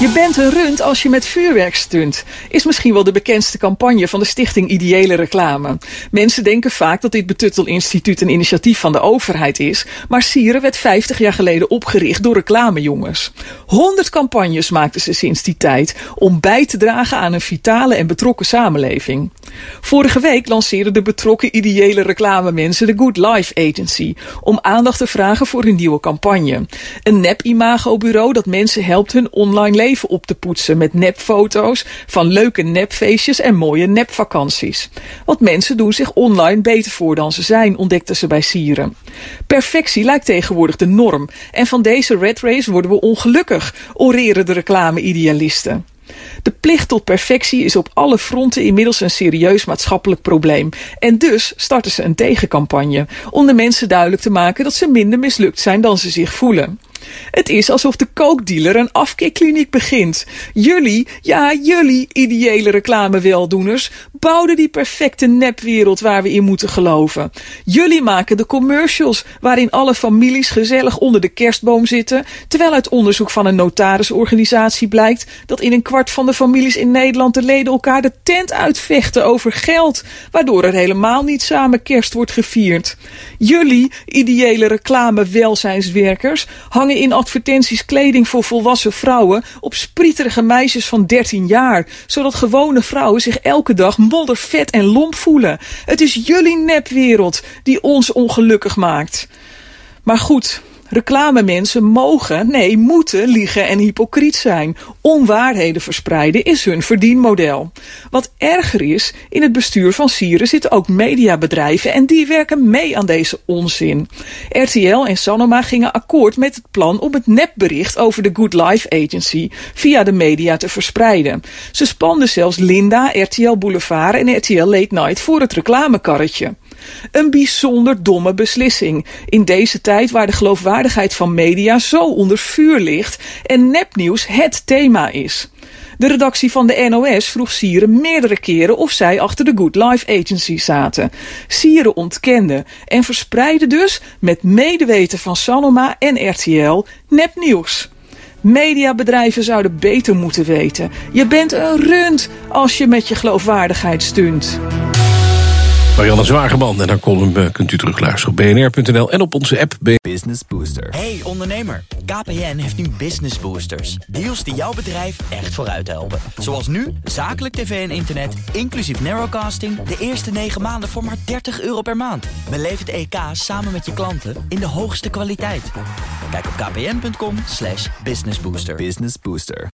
Je bent een rund als je met vuurwerk stunt. Is misschien wel de bekendste campagne van de stichting Ideële Reclame. Mensen denken vaak dat dit Betuttel Instituut een initiatief van de overheid is. Maar Sieren werd 50 jaar geleden opgericht door reclamejongens. 100 campagnes maakten ze sinds die tijd om bij te dragen aan een vitale en betrokken samenleving. Vorige week lanceerden de betrokken ideële reclamemensen de Good Life Agency om aandacht te vragen voor hun nieuwe campagne. Een nep-imago-bureau dat mensen helpt hun online leven op te poetsen met nepfoto's van leuke nepfeestjes en mooie nepvakanties. Want mensen doen zich online beter voor dan ze zijn, ontdekten ze bij Sieren. Perfectie lijkt tegenwoordig de norm en van deze red race worden we ongelukkig, oreren de reclame-idealisten. De plicht tot perfectie is op alle fronten inmiddels een serieus maatschappelijk probleem. En dus starten ze een tegencampagne om de mensen duidelijk te maken dat ze minder mislukt zijn dan ze zich voelen. Het is alsof de kookdealer een afkeerkliniek begint. Jullie, ja jullie, ideële reclameweldoeners, bouwden die perfecte nepwereld waar we in moeten geloven. Jullie maken de commercials waarin alle families gezellig onder de kerstboom zitten, terwijl uit onderzoek van een notarisorganisatie blijkt dat in een kwart van de families in Nederland de leden elkaar de tent uitvechten over geld, waardoor er helemaal niet samen kerst wordt gevierd. Jullie, ideële reclamewelzijnswerkers, hangen in advertenties kleding voor volwassen vrouwen op sprieterige meisjes van 13 jaar, zodat gewone vrouwen zich elke dag moddervet en lomp voelen. Het is jullie nepwereld die ons ongelukkig maakt. Maar goed, Reclamemensen mogen, nee, moeten liegen en hypocriet zijn. Onwaarheden verspreiden is hun verdienmodel. Wat erger is, in het bestuur van Sieren zitten ook mediabedrijven en die werken mee aan deze onzin. RTL en Sanoma gingen akkoord met het plan om het nepbericht over de Good Life Agency via de media te verspreiden. Ze spanden zelfs Linda, RTL Boulevard en RTL Late Night voor het reclamekarretje. Een bijzonder domme beslissing. In deze tijd waar de geloofwaardigheid van media zo onder vuur ligt en nepnieuws het thema is. De redactie van de NOS vroeg Sieren meerdere keren of zij achter de Good Life Agency zaten. Sieren ontkende en verspreidde dus met medeweten van Sanoma en RTL nepnieuws. Mediabedrijven zouden beter moeten weten. Je bent een rund als je met je geloofwaardigheid stunt. Marianne Zwageman en haar column eh, kunt u terugluisteren op bnr.nl en op onze app. Business Booster. Hey ondernemer, KPN heeft nu Business Boosters. Deals die jouw bedrijf echt vooruit helpen. Zoals nu, zakelijk tv en internet, inclusief narrowcasting... de eerste 9 maanden voor maar 30 euro per maand. Beleef het EK samen met je klanten in de hoogste kwaliteit. Kijk op kpn.com businessbooster. Business Booster.